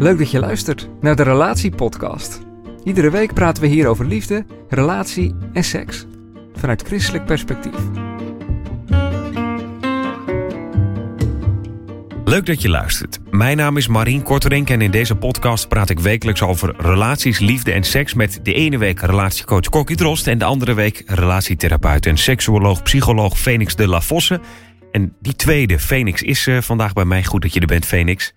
Leuk dat je luistert naar de Relatiepodcast. Iedere week praten we hier over liefde, relatie en seks. Vanuit christelijk perspectief. Leuk dat je luistert. Mijn naam is Marien Korterink en in deze podcast praat ik wekelijks over relaties, liefde en seks met de ene week relatiecoach Kokkie Drost en de andere week relatietherapeut en seksuoloog, psycholoog Phoenix de la Vosse. En die tweede, Phoenix, is uh, vandaag bij mij. Goed dat je er bent, Phoenix.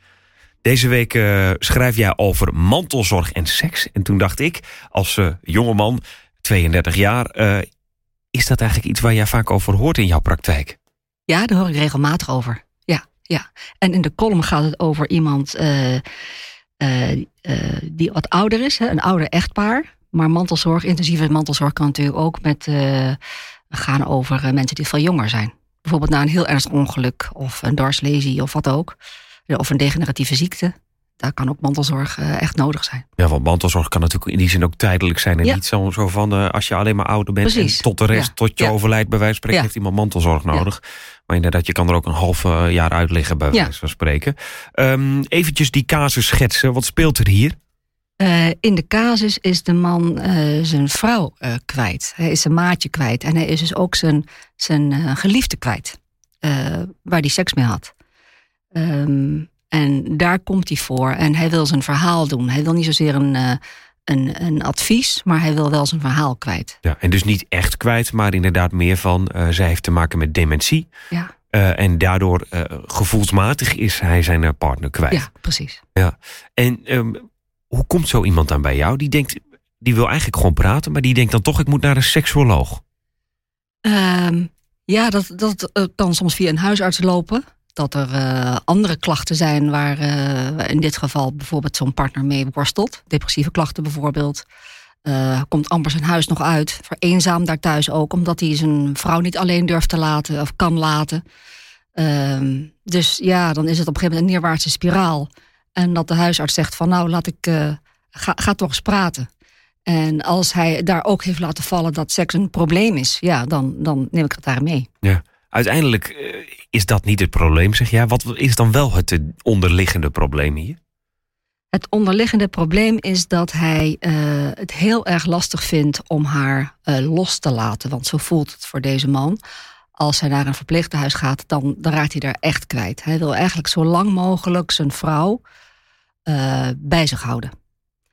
Deze week uh, schrijf jij over mantelzorg en seks. En toen dacht ik, als uh, jongeman, 32 jaar, uh, is dat eigenlijk iets waar jij vaak over hoort in jouw praktijk? Ja, daar hoor ik regelmatig over. Ja, ja. En in de column gaat het over iemand die wat ouder is, hè, een ouder echtpaar. Maar mantelzorg, intensieve mantelzorg kan natuurlijk ook met gaan over mensen die veel jonger zijn. Bijvoorbeeld na een heel ernstig ongeluk of een dwarslesie of wat ook of een degeneratieve ziekte. Daar kan ook mantelzorg uh, echt nodig zijn. Ja, want mantelzorg kan natuurlijk in die zin ook tijdelijk zijn. En ja. niet zo, zo van uh, als je alleen maar ouder bent Precies. en tot de rest, ja. tot je ja. overlijdt, bij wijze van spreken, heeft iemand mantelzorg nodig. Maar inderdaad, je kan er ook een half uh, jaar uit liggen, bij wijze van spreken. Um, eventjes die casus schetsen. Wat speelt er hier? Uh, in de casus is de man uh, zijn vrouw uh, kwijt. Hij is zijn maatje kwijt. En hij is dus ook zijn, zijn geliefde kwijt. waar hij seks mee had. Um, en daar komt hij voor. En hij wil zijn verhaal doen. Hij wil niet zozeer een, een, een advies, maar hij wil wel zijn verhaal kwijt. Ja, en dus niet echt kwijt, maar inderdaad meer van... zij heeft te maken met dementie. Ja. en daardoor gevoelsmatig is hij zijn partner kwijt. Ja, precies. Ja. En um, hoe komt zo iemand dan bij jou? Die denkt, die wil eigenlijk gewoon praten, maar die denkt dan toch, ik moet naar een seksuoloog. Um, ja, dat, dat kan soms via een huisarts lopen. Dat er uh, andere klachten zijn waar uh, in dit geval bijvoorbeeld zo'n partner mee worstelt. Depressieve klachten bijvoorbeeld. komt amper zijn huis nog uit. Vereenzaam daar thuis ook, omdat hij zijn vrouw niet alleen durft te laten of kan laten. Um, dus ja, dan is het op een gegeven moment een neerwaartse spiraal. En dat de huisarts zegt van nou, laat ik, ga, ga toch eens praten. En als hij daar ook heeft laten vallen dat seks een probleem is, ja, dan, dan neem ik het daar mee. Ja, uiteindelijk uh, is dat niet het probleem, zeg jij. Wat is dan wel het onderliggende probleem hier? Het onderliggende probleem is dat hij uh, het heel erg lastig vindt om haar los te laten. Want zo voelt het voor deze man als hij naar een verpleeghuis gaat, dan, dan raakt hij daar echt kwijt. Hij wil eigenlijk zo lang mogelijk zijn vrouw uh, bij zich houden.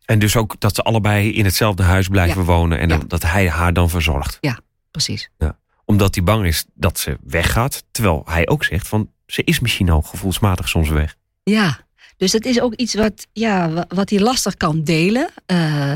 En dus ook dat ze allebei in hetzelfde huis blijven ja. wonen en ja. dat hij haar dan verzorgt. Ja, precies. Ja. Omdat hij bang is dat ze weggaat, terwijl hij ook zegt van ze is misschien al gevoelsmatig soms weg. Ja, dus dat is ook iets wat, ja, wat hij lastig kan delen. Uh,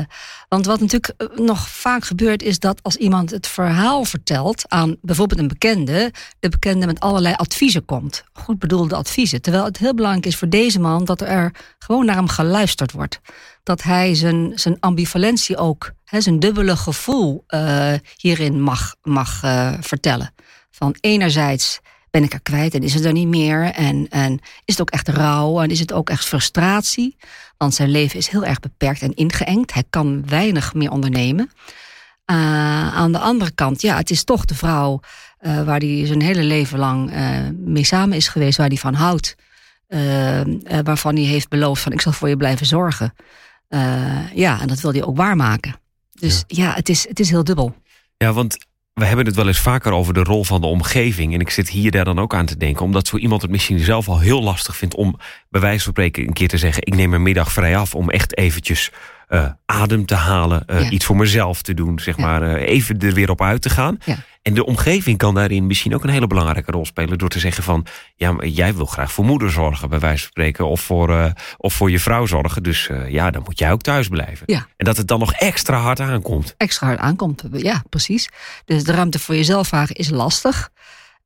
want wat natuurlijk nog vaak gebeurt is dat als iemand het verhaal vertelt aan bijvoorbeeld een bekende, de bekende met allerlei adviezen komt. Goed bedoelde adviezen. Terwijl het heel belangrijk is voor deze man dat er gewoon naar hem geluisterd wordt. Dat hij zijn, zijn ambivalentie ook, zijn dubbele gevoel uh, hierin mag, mag uh, vertellen. Van enerzijds ben ik er kwijt en is het er niet meer? En, en is het ook echt rouw en is het ook echt frustratie? Want zijn leven is heel erg beperkt en ingeëngd. Hij kan weinig meer ondernemen. Uh, aan de andere kant, ja, het is toch de vrouw waar hij zijn hele leven lang mee samen is geweest, waar hij van houdt. waarvan hij heeft beloofd van ik zal voor je blijven zorgen. ja, en dat wil hij ook waarmaken. Dus ja, ja het, is, het is heel dubbel. Ja, want we hebben het wel eens vaker over de rol van de omgeving. En ik zit hier daar dan ook aan te denken. Omdat zo iemand het misschien zelf al heel lastig vindt om bij wijze van spreken een keer te zeggen: ik neem een middag vrij af om echt eventjes uh, adem te halen, uh, ja. iets voor mezelf te doen, zeg ja. maar, uh, even er weer op uit te gaan. Ja. En de omgeving kan daarin misschien ook een hele belangrijke rol spelen door te zeggen van, ja, maar jij wil graag voor moeder zorgen, bij wijze van spreken, of voor, of voor je vrouw zorgen. Dus ja, dan moet jij ook thuis blijven. Ja. En dat het dan nog extra hard aankomt. Extra hard aankomt, ja, precies. Dus de ruimte voor jezelf vragen is lastig.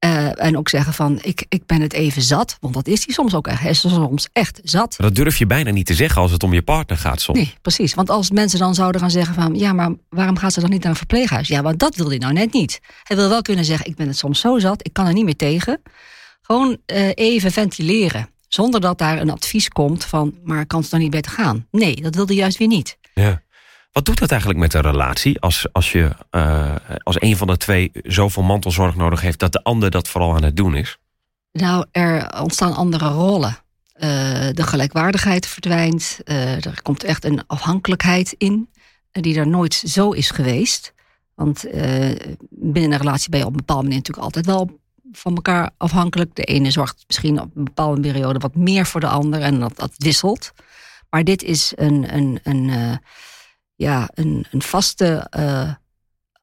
Uh, en ook zeggen van, ik, ik ben het even zat. Want dat is hij soms ook echt. Hij is soms echt zat. Dat durf je bijna niet te zeggen als het om je partner gaat soms. Nee, precies. Want als mensen dan zouden gaan zeggen van... ja, maar waarom gaat ze dan niet naar een verpleeghuis? Ja, want dat wil hij nou net niet. Hij wil wel kunnen zeggen, ik ben het soms zo zat. Ik kan er niet meer tegen. Gewoon uh, even ventileren. Zonder dat daar een advies komt van... maar kan het dan niet beter gaan? Nee, dat wilde juist weer niet. Ja. Wat doet dat eigenlijk met een relatie als, als je uh, als een van de twee zoveel mantelzorg nodig heeft dat de ander dat vooral aan het doen is? Nou, er ontstaan andere rollen. Uh, de gelijkwaardigheid verdwijnt. Uh, er komt echt een afhankelijkheid in, die er nooit zo is geweest. Want binnen een relatie ben je op een bepaalde manier natuurlijk altijd wel van elkaar afhankelijk. De ene zorgt misschien op een bepaalde periode wat meer voor de ander en dat, dat wisselt. Maar dit is een, een, een ja, een, een vaste uh,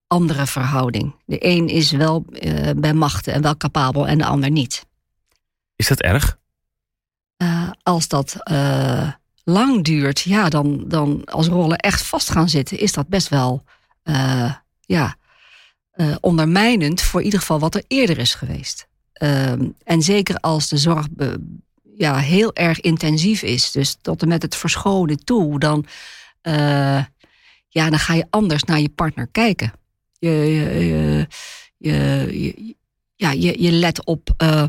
andere verhouding. De een is wel uh, bij machten en wel capabel en de ander niet. Is dat erg? Uh, als dat lang duurt, ja, dan, dan als rollen echt vast gaan zitten, is dat best wel ja, ondermijnend voor ieder geval wat er eerder is geweest. Ehm, en zeker als de zorg ja, heel erg intensief is, dus tot en met het verschonen toe, dan ja, dan ga je anders naar je partner kijken. Je, je, je, ja, je, je, let op, uh,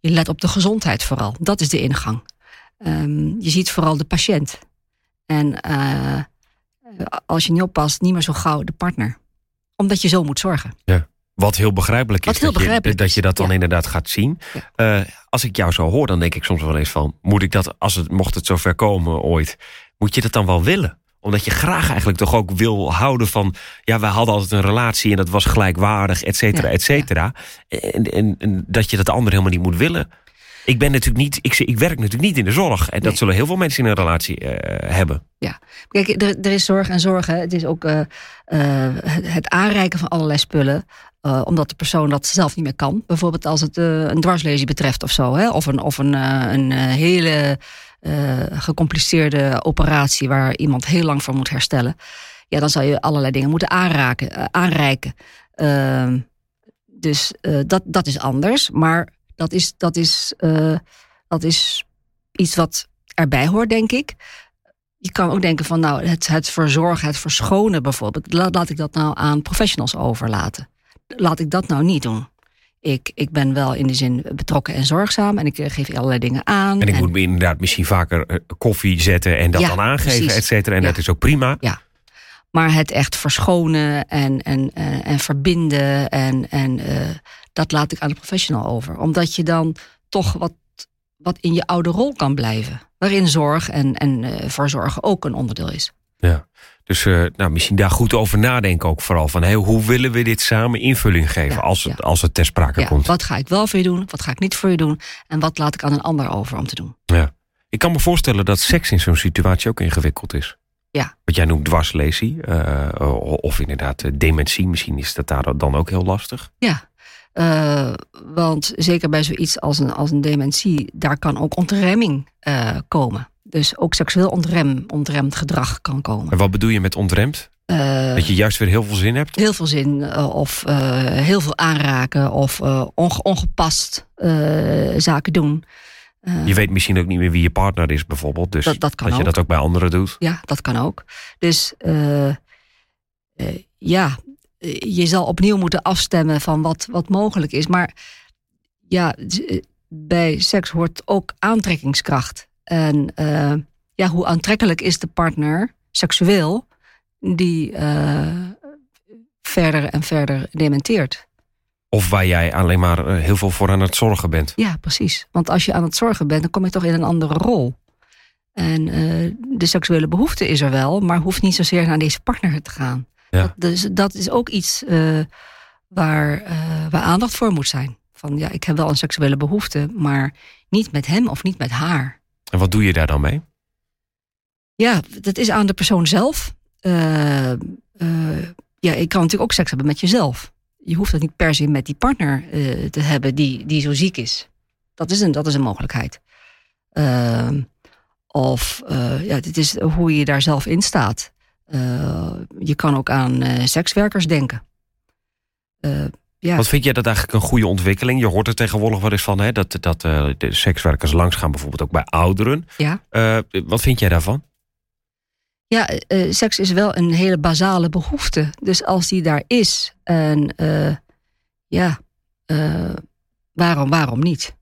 je let op de gezondheid vooral. Dat is de ingang. Um, je ziet vooral de patiënt. En uh, als je niet oppast, niet meer zo gauw de partner. Omdat je zo moet zorgen. Ja. Wat heel begrijpelijk is. Heel dat, begrijpelijk je, dat je dat dan ja. inderdaad gaat zien. Ja. Uh, als ik jou zo hoor, dan denk ik soms wel eens van... moet ik dat, als het, mocht het zover komen ooit... moet je dat dan wel willen? Omdat je graag eigenlijk toch ook wil houden van... ja, wij hadden altijd een relatie en dat was gelijkwaardig, et cetera, Ja, et cetera. En, en, en dat je dat de ander helemaal niet moet willen. Ik ben natuurlijk niet, ik, ik werk natuurlijk niet in de zorg. En dat zullen heel veel mensen in een relatie eh, hebben. Kijk, er, er is zorg en zorgen. Het is ook eh, eh, het, aanreiken van allerlei spullen. omdat de persoon dat zelf niet meer kan. Bijvoorbeeld als het een dwarslesie betreft of zo. Hè? Of een, of een, een hele eh, gecompliceerde operatie waar iemand heel lang voor moet herstellen. Ja, dan zou je allerlei dingen moeten aanraken, eh, aanreiken. Ehm, dus eh, dat, dat is anders. Maar dat is, dat, is, dat is iets wat erbij hoort, denk ik je kan ook denken van nou, het, het verzorgen, het verschonen bijvoorbeeld. Laat ik dat nou aan professionals overlaten. Laat ik dat nou niet doen. Ik, ik ben wel in de zin betrokken en zorgzaam en ik eh, geef allerlei dingen aan. En ik moet me inderdaad misschien vaker eh, koffie zetten en dat Ja, dan aangeven, et cetera. En Ja. dat is ook prima. Maar het echt verschonen en, en, en, en verbinden, en, en, eh, dat laat ik aan de professional over. Omdat je dan toch wat, wat in je oude rol kan blijven. Waarin zorg en, en eh, verzorgen ook een onderdeel is. Ja. Dus eh, nou, misschien daar goed over nadenken ook vooral. Van, hey, hoe willen we dit samen invulling geven Ja, als, het, ja. als het ter sprake Ja, komt? wat ga ik wel voor je doen? Wat ga ik niet voor je doen? En wat laat ik aan een ander over om te doen? Ja. Ik kan me voorstellen dat seks in zo'n situatie ook ingewikkeld is. Ja. Wat jij noemt dwarslesie. eh, of inderdaad eh, dementie. Misschien is dat daar dan ook heel lastig. Ja, want zeker bij zoiets als een, als een dementie, daar kan ook ontremming komen. Dus ook seksueel ontrem, ontremd gedrag kan komen. En wat bedoel je met ontremd? Eh, Dat je juist weer heel veel zin hebt? heel veel zin eh, of eh, heel veel aanraken of onge- ongepast zaken doen. Je weet misschien ook niet meer wie je partner is bijvoorbeeld. Dus Dat- dat kan je ook. dat ook bij anderen doet. Ja, dat kan ook. Dus ja, je zal opnieuw moeten afstemmen van wat, wat mogelijk is. Maar ja, bij seks hoort ook aantrekkingskracht. En eh, ja, hoe aantrekkelijk is de partner seksueel die eh, verder en verder dementeert? Of waar jij alleen maar eh, heel veel voor aan het zorgen bent. Ja, precies. Want als je aan het zorgen bent, dan kom je toch in een andere rol. En de seksuele behoefte is er wel, maar hoeft niet zozeer naar deze partner te gaan. Ja. Dat, dus dat is ook iets waar, eh, waar aandacht voor moet zijn. Van ja, ik heb wel een seksuele behoefte, maar niet met hem of niet met haar. En wat doe je daar dan mee? Ja, dat is aan de persoon zelf. Eh, ja, ik kan natuurlijk ook seks hebben met jezelf. Je hoeft dat niet per se met die partner eh, te hebben die, die zo ziek is. Dat is een, dat is een mogelijkheid. Of ja, dit is hoe je daar zelf in staat. Je kan ook aan sekswerkers denken. Eh, ja. Wat vind jij dat eigenlijk een goede ontwikkeling? Je hoort er tegenwoordig wel eens van hè, dat, dat uh, de sekswerkers langs gaan, bijvoorbeeld ook bij ouderen. Ja. Uh, wat vind jij daarvan? Ja, uh, seks is wel een hele basale behoefte. Dus als die daar is, en ja, waarom, waarom niet?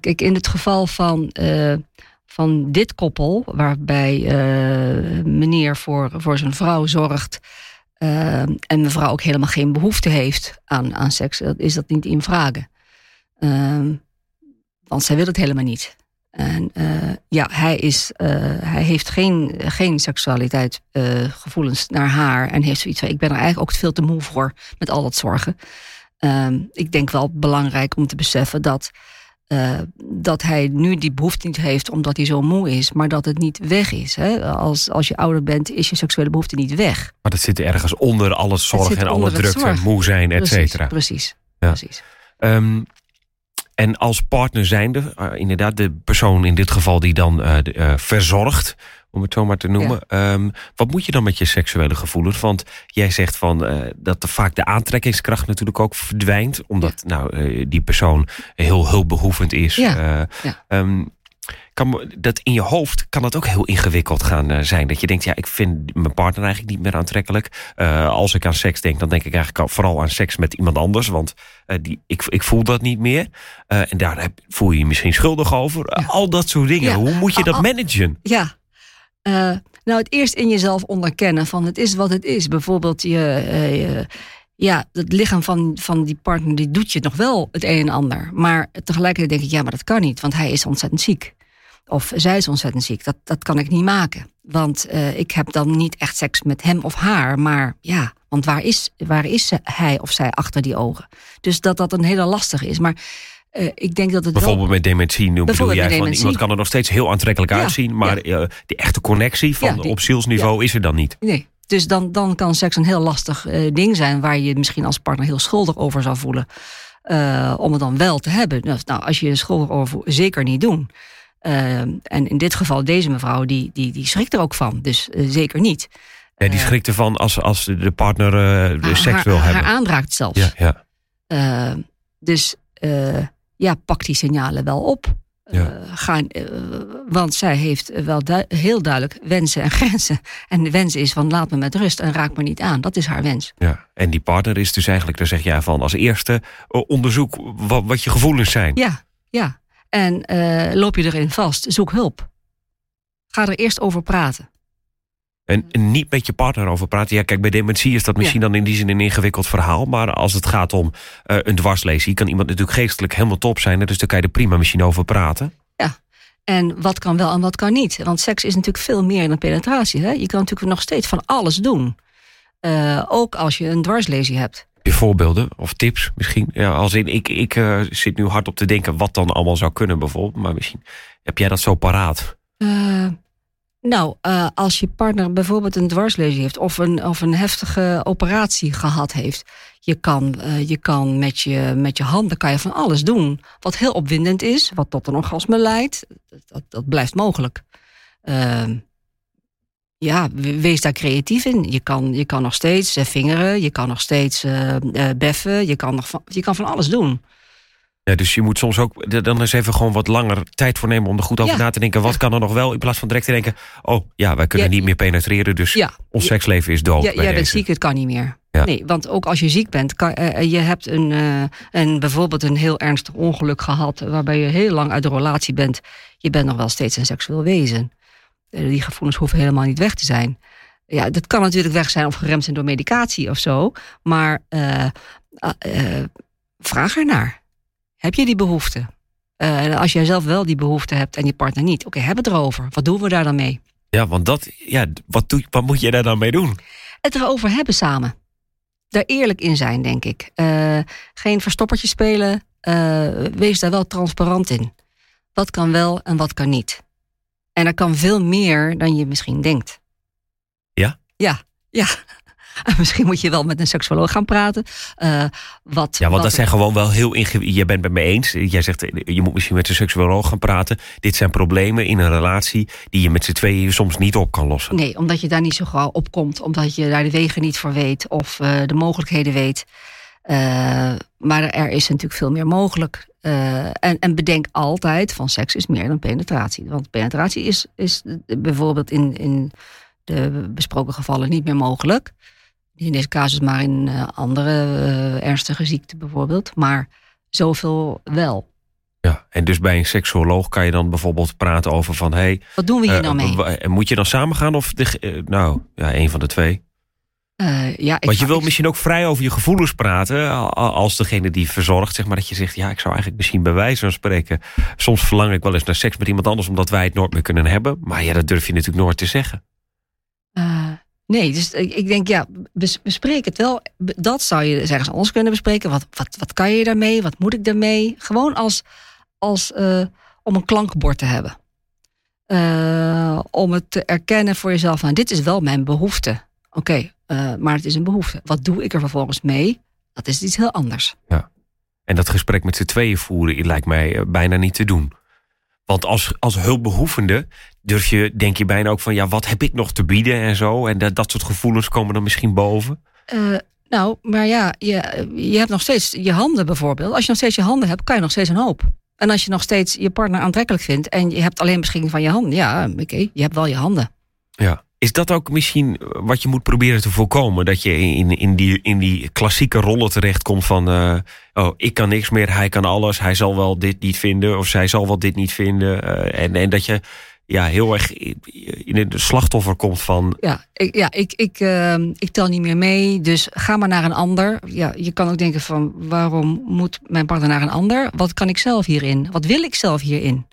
Kijk, in het geval van, van dit koppel, waarbij meneer voor, voor zijn vrouw zorgt uh, en mevrouw ook helemaal geen behoefte heeft aan, aan seks, is dat niet in vragen. Uh, want zij wil het helemaal niet. En uh, ja, hij, is, uh, hij heeft geen, geen seksualiteit gevoelens naar haar. En heeft zoiets van: ik ben er eigenlijk ook veel te moe voor met al dat zorgen. Ehm, ik denk wel belangrijk om te beseffen dat uh, dat hij nu die behoefte niet heeft omdat hij zo moe is, maar dat het niet weg is. Hè? Als, als je ouder bent, is je seksuele behoefte niet weg. Maar dat zit ergens onder alle zorg en alle drukte en moe zijn, et cetera. Precies, precies. Um, en als partner zijnde, uh, inderdaad, de persoon in dit geval die dan uh, de, verzorgt, om het zo maar te noemen. Ja. Um, wat moet je dan met je seksuele gevoelens? Want jij zegt van uh, dat er vaak de aantrekkingskracht natuurlijk ook verdwijnt, omdat ja. nou uh, die persoon heel hulpbehoevend is. Ja. Uh, um, kan, dat in je hoofd kan dat ook heel ingewikkeld gaan zijn. Dat je denkt, ja, ik vind mijn partner eigenlijk niet meer aantrekkelijk. als ik aan seks denk, dan denk ik eigenlijk vooral aan seks met iemand anders. Want die, ik, ik voel dat niet meer. en daar voel je je misschien schuldig over. Al dat soort dingen. Hoe moet je dat managen? Ja, uh, nou, het eerst in jezelf onderkennen van het is wat het is. Bijvoorbeeld je, uh, je, ja, het lichaam van, van die partner die doet je nog wel het een en ander. Maar tegelijkertijd denk ik, ja, maar dat kan niet, want hij is ontzettend ziek. Of zij is ontzettend ziek. Dat, dat kan ik niet maken. Want uh, ik heb dan niet echt seks met hem of haar. Maar ja, want waar is, waar is hij of zij achter die ogen? Dus dat dat een hele lastige is. Maar uh, ik denk dat het Bijvoorbeeld wel... met dementie, nu bedoel jij van iemand kan er nog steeds heel aantrekkelijk ja, uitzien, maar ja. uh, de echte connectie van Ja, die- op zielsniveau is er dan niet. Nee. Dus dan, dan kan seks een heel lastig uh, ding zijn waar je je misschien als partner heel schuldig over zou voelen. Om het dan wel te hebben. Nou, nou, als je je schuldig over voelt, zeker niet doen. En in dit geval, deze mevrouw, die, die, die schrikt er ook van. Dus zeker niet. Ja, die schrikt ervan als, als de partner de seks haar, wil hebben. Haar aanraakt zelfs. Ja, ja. Dus ja, pak die signalen wel op. Ja. Uh, gaan, uh, want zij heeft wel du heel duidelijk wensen en grenzen. En de wens is van laat me met rust en raak me niet aan. Dat is haar wens. Ja. En die partner is dus eigenlijk, daar zeg jij van als eerste uh, onderzoek wat, wat, je gevoelens zijn. Ja, ja. En loop je erin vast, zoek hulp. Ga er eerst over praten. En, en, niet met je partner over praten. Ja, kijk, bij dementie is dat misschien ja. dan in die zin een ingewikkeld verhaal. Maar als het gaat om uh, een dwarslesie, kan iemand natuurlijk geestelijk helemaal top zijn. Dus daar kan je er prima misschien over praten. Ja, en wat kan wel en wat kan niet. Want seks is natuurlijk veel meer dan penetratie. Hè? Je kan natuurlijk nog steeds van alles doen. Uh, ook als je een dwarslesie hebt. Heb je voorbeelden of tips misschien? Ja, als in, ik, ik uh, zit nu hard op te denken wat dan allemaal zou kunnen bijvoorbeeld. Maar misschien heb jij dat zo paraat? Nou, uh, als je partner bijvoorbeeld een dwarslesie heeft of een, of een heftige operatie gehad heeft, je kan, uh, je kan met, je, met je handen kan je van alles doen. Wat heel opwindend is, wat tot een orgasme leidt, dat, dat blijft mogelijk. Uh, ja, wees daar creatief in. Je kan, je kan nog steeds vingeren, je kan nog steeds beffen, je kan, nog je kan van alles doen. Ja, dus je moet soms ook dan eens even gewoon wat langer tijd voor nemen om er goed over ja. na te denken. Wat kan er nog wel? In plaats van direct te denken: oh ja, wij kunnen ja. niet meer penetreren, dus ons seksleven is dood. Ja, jij bent ziek, het kan niet meer. Nee, want ook als je ziek bent, kan, uh, je hebt een, uh, een, bijvoorbeeld een heel ernstig ongeluk gehad, waarbij je heel lang uit de relatie bent. Je bent nog wel steeds een seksueel wezen. Uh, die gevoelens hoeven helemaal niet weg te zijn. Ja, dat kan natuurlijk weg zijn of geremd zijn door medicatie of zo, maar vraag ernaar. Heb je die behoefte? Uh, en als jij zelf wel die behoefte hebt en je partner niet, oké, okay, hebben het erover. Wat doen we daar dan mee? Ja, want dat, ja, wat, doe, wat moet je daar dan mee doen? Het erover hebben samen. Daar eerlijk in zijn, denk ik. Uh, geen verstoppertje spelen. Uh, wees daar wel transparant in. Wat kan wel en wat kan niet. En er kan veel meer dan je misschien denkt. Ja? Ja, ja. Misschien moet je wel met een seksuoloog gaan praten. Uh, wat, ja, want wat... dat zijn gewoon wel heel ingewikkeld. Je bent het met me eens. Jij zegt, je moet misschien met een seksuoloog gaan praten. Dit zijn problemen in een relatie die je met z'n tweeën soms niet op kan lossen. Nee, omdat je daar niet zo gauw op komt. Omdat je daar de wegen niet voor weet of uh, de mogelijkheden weet. Uh, maar er is natuurlijk veel meer mogelijk. Uh, en, en, bedenk altijd van seks is meer dan penetratie. Want penetratie is, is bijvoorbeeld in, in de besproken gevallen niet meer mogelijk. In deze casus, maar in uh, andere ernstige ziekten bijvoorbeeld. Maar zoveel wel. Ja, en dus bij een seksuoloog kan je dan bijvoorbeeld praten over van... Hey, Wat doen we hier nou mee? Moet je dan samen gaan of... Nou, ja, een van de twee. Uh, ja, Want je wilt misschien ook vrij over je gevoelens praten. Als degene die verzorgt, zeg maar, dat je zegt: Ja, ik zou eigenlijk misschien bij wijze van spreken. Soms verlang ik wel eens naar seks met iemand anders, omdat wij het nooit meer kunnen hebben. Maar ja, dat durf je natuurlijk nooit te zeggen. Uh, nee, dus ik denk, ja, bespreek het wel. Dat zou je ergens anders kunnen bespreken. Wat, wat, wat kan je daarmee? Wat moet ik daarmee? Gewoon als, als uh, om een klankbord te hebben. om het te erkennen voor jezelf: van, Dit is wel mijn behoefte. Oké, uh, maar het is een behoefte. Wat doe ik er vervolgens mee? Dat is iets heel anders. Ja. En dat gesprek met z'n tweeën voeren lijkt mij eh, bijna niet te doen. Want als, als hulpbehoevende durf je, denk je bijna ook van... ja, wat heb ik nog te bieden en zo? En dat, dat soort gevoelens komen dan misschien boven? Uh, nou, maar ja, je, je hebt nog steeds je handen bijvoorbeeld. Als je nog steeds je handen hebt, kan je nog steeds een hoop. En als je nog steeds je partner aantrekkelijk vindt... en je hebt alleen beschikking van je handen... ja, oké, je hebt wel je handen. Ja. Is dat ook misschien wat je moet proberen te voorkomen? Dat je in, in, die, in die klassieke rollen terechtkomt van... Uh, oh, ik kan niks meer, hij kan alles. Hij zal wel dit niet vinden of zij zal wel dit niet vinden. Uh, en, en dat je ja, heel erg in het slachtoffer komt van... Ja, ik, ja, ik, ik, uh, ik tel niet meer mee, dus ga maar naar een ander. Ja, je kan ook denken van, waarom moet mijn partner naar een ander? Wat kan ik zelf hierin? Wat wil ik zelf hierin?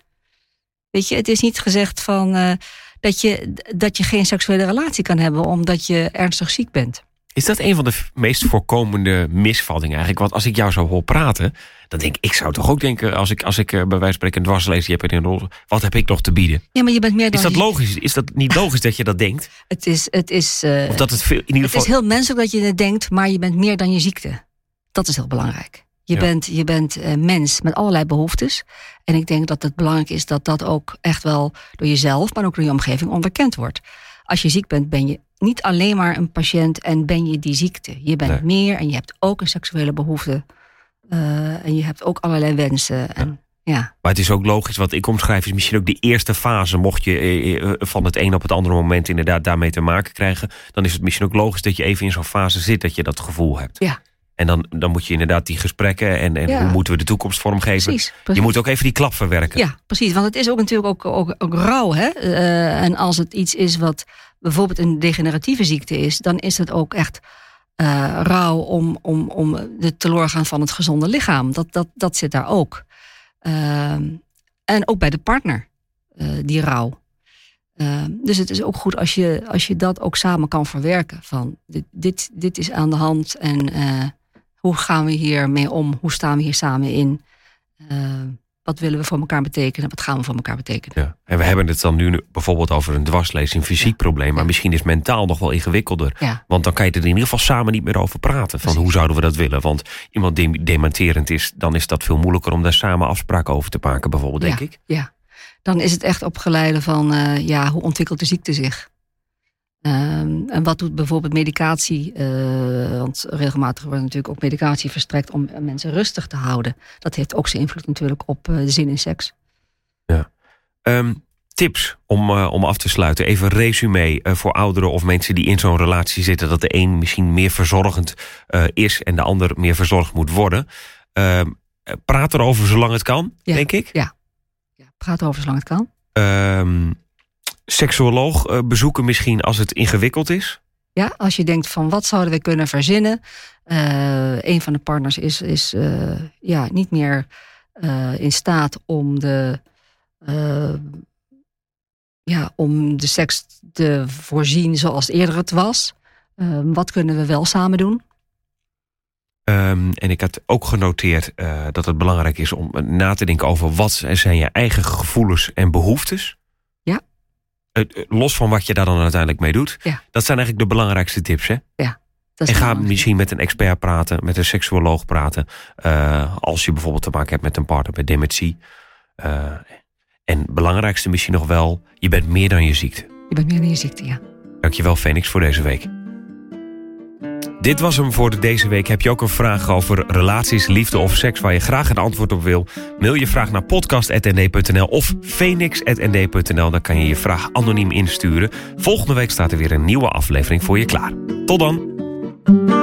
Weet je, het is niet gezegd van dat je, dat je geen seksuele relatie kan hebben omdat je ernstig ziek bent. Is dat een van de meest voorkomende misvattingen eigenlijk? Want als ik jou zou horen praten, dan denk ik, ik zou toch ook denken, als ik, als ik eh, bij wijze van spreken een dwarslees heb in een rol, wat heb ik nog te bieden? Ja, maar je bent meer dan. Is dat logisch? Is dat niet logisch dat je dat denkt? Het is, het is, uh, of dat het veel, in ieder geval. Het is heel menselijk dat je het denkt, maar je bent meer dan je ziekte. Dat is heel belangrijk. Je bent, je bent uh, mens met allerlei behoeftes. En ik denk dat het belangrijk is dat dat ook echt wel door jezelf, maar ook door je omgeving onderkend wordt. Als je ziek bent, ben je niet alleen maar een patiënt en ben je die ziekte. Je bent meer en je hebt ook een seksuele behoefte. Uh, en je hebt ook allerlei wensen. En, ja. Maar het is ook logisch, wat ik omschrijf is misschien ook de eerste fase. Mocht je eh, van het een op het andere moment inderdaad daarmee te maken krijgen, dan is het misschien ook logisch dat je even in zo'n fase zit dat je dat gevoel hebt. Ja, en dan, dan moet je inderdaad die gesprekken en, en hoe moeten we de toekomst vormgeven. Precies, Je moet ook even die klap verwerken. Ja, precies. Want het is ook natuurlijk ook, ook, ook rauw. Hè? Uh, en als het iets is wat bijvoorbeeld een degeneratieve ziekte is, dan is het ook echt uh, rauw om, om, om de teloorgaan van het gezonde lichaam. Dat, dat, dat zit daar ook. Uh, en ook bij de partner, uh, die rouw. dus het is ook goed als je, als je dat ook samen kan verwerken. Van dit, dit, dit is aan de hand en hoe gaan we hiermee om? Hoe staan we hier samen in? Uh, wat willen we voor elkaar betekenen? Wat gaan we voor elkaar betekenen? Ja. En we hebben het dan nu bijvoorbeeld over een dwarslees, een fysiek probleem. Maar misschien is mentaal nog wel ingewikkelder. Ja. Want dan kan je er in ieder geval samen niet meer over praten. Van hoe zouden we dat willen? Want iemand die dementerend is, dan is dat veel moeilijker om daar samen afspraken over te maken, bijvoorbeeld, denk ik. Ja, dan is het echt opgeleide van uh, ja, hoe ontwikkelt de ziekte zich? Um, en wat doet bijvoorbeeld medicatie? Uh, want regelmatig wordt natuurlijk ook medicatie verstrekt om mensen rustig te houden. Dat heeft ook zijn invloed natuurlijk op uh, de zin in seks. Ja. Um, tips om, uh, om af te sluiten. Even resume voor ouderen of mensen die in zo'n relatie zitten. Dat de een misschien meer verzorgend is en de ander meer verzorgd moet worden. Ehm, praat erover zolang het kan, ja. denk ik. Ja. ja, praat erover zolang het kan seksuoloog uh, bezoeken misschien als het ingewikkeld is? Ja, als je denkt van wat zouden we kunnen verzinnen. Uh, een van de partners is, is uh, ja, niet meer in staat om de, ja, om de seks te voorzien zoals eerder het was. wat kunnen we wel samen doen? Um, en ik had ook genoteerd dat het belangrijk is om na te denken over wat zijn je eigen gevoelens en behoeftes. Eh, los van wat je daar dan uiteindelijk mee doet. Ja. Dat zijn eigenlijk de belangrijkste tips, hè? Ja. en ga misschien met een expert praten, met een seksuoloog praten. Uh, als je bijvoorbeeld te maken hebt met een partner met dementie. Uh, en belangrijkste misschien nog wel, je bent meer dan je ziekte. Je bent meer dan je ziekte, ja. Dankjewel, Phoenix, voor deze week. Dit was hem voor deze week. Heb je ook een vraag over relaties, liefde of seks... waar je graag een antwoord op wil? Mail je vraag naar podcast.nd.nl of phoenix.nd.nl. Dan kan je je vraag anoniem insturen. Volgende week staat er weer een nieuwe aflevering voor je klaar. Tot dan!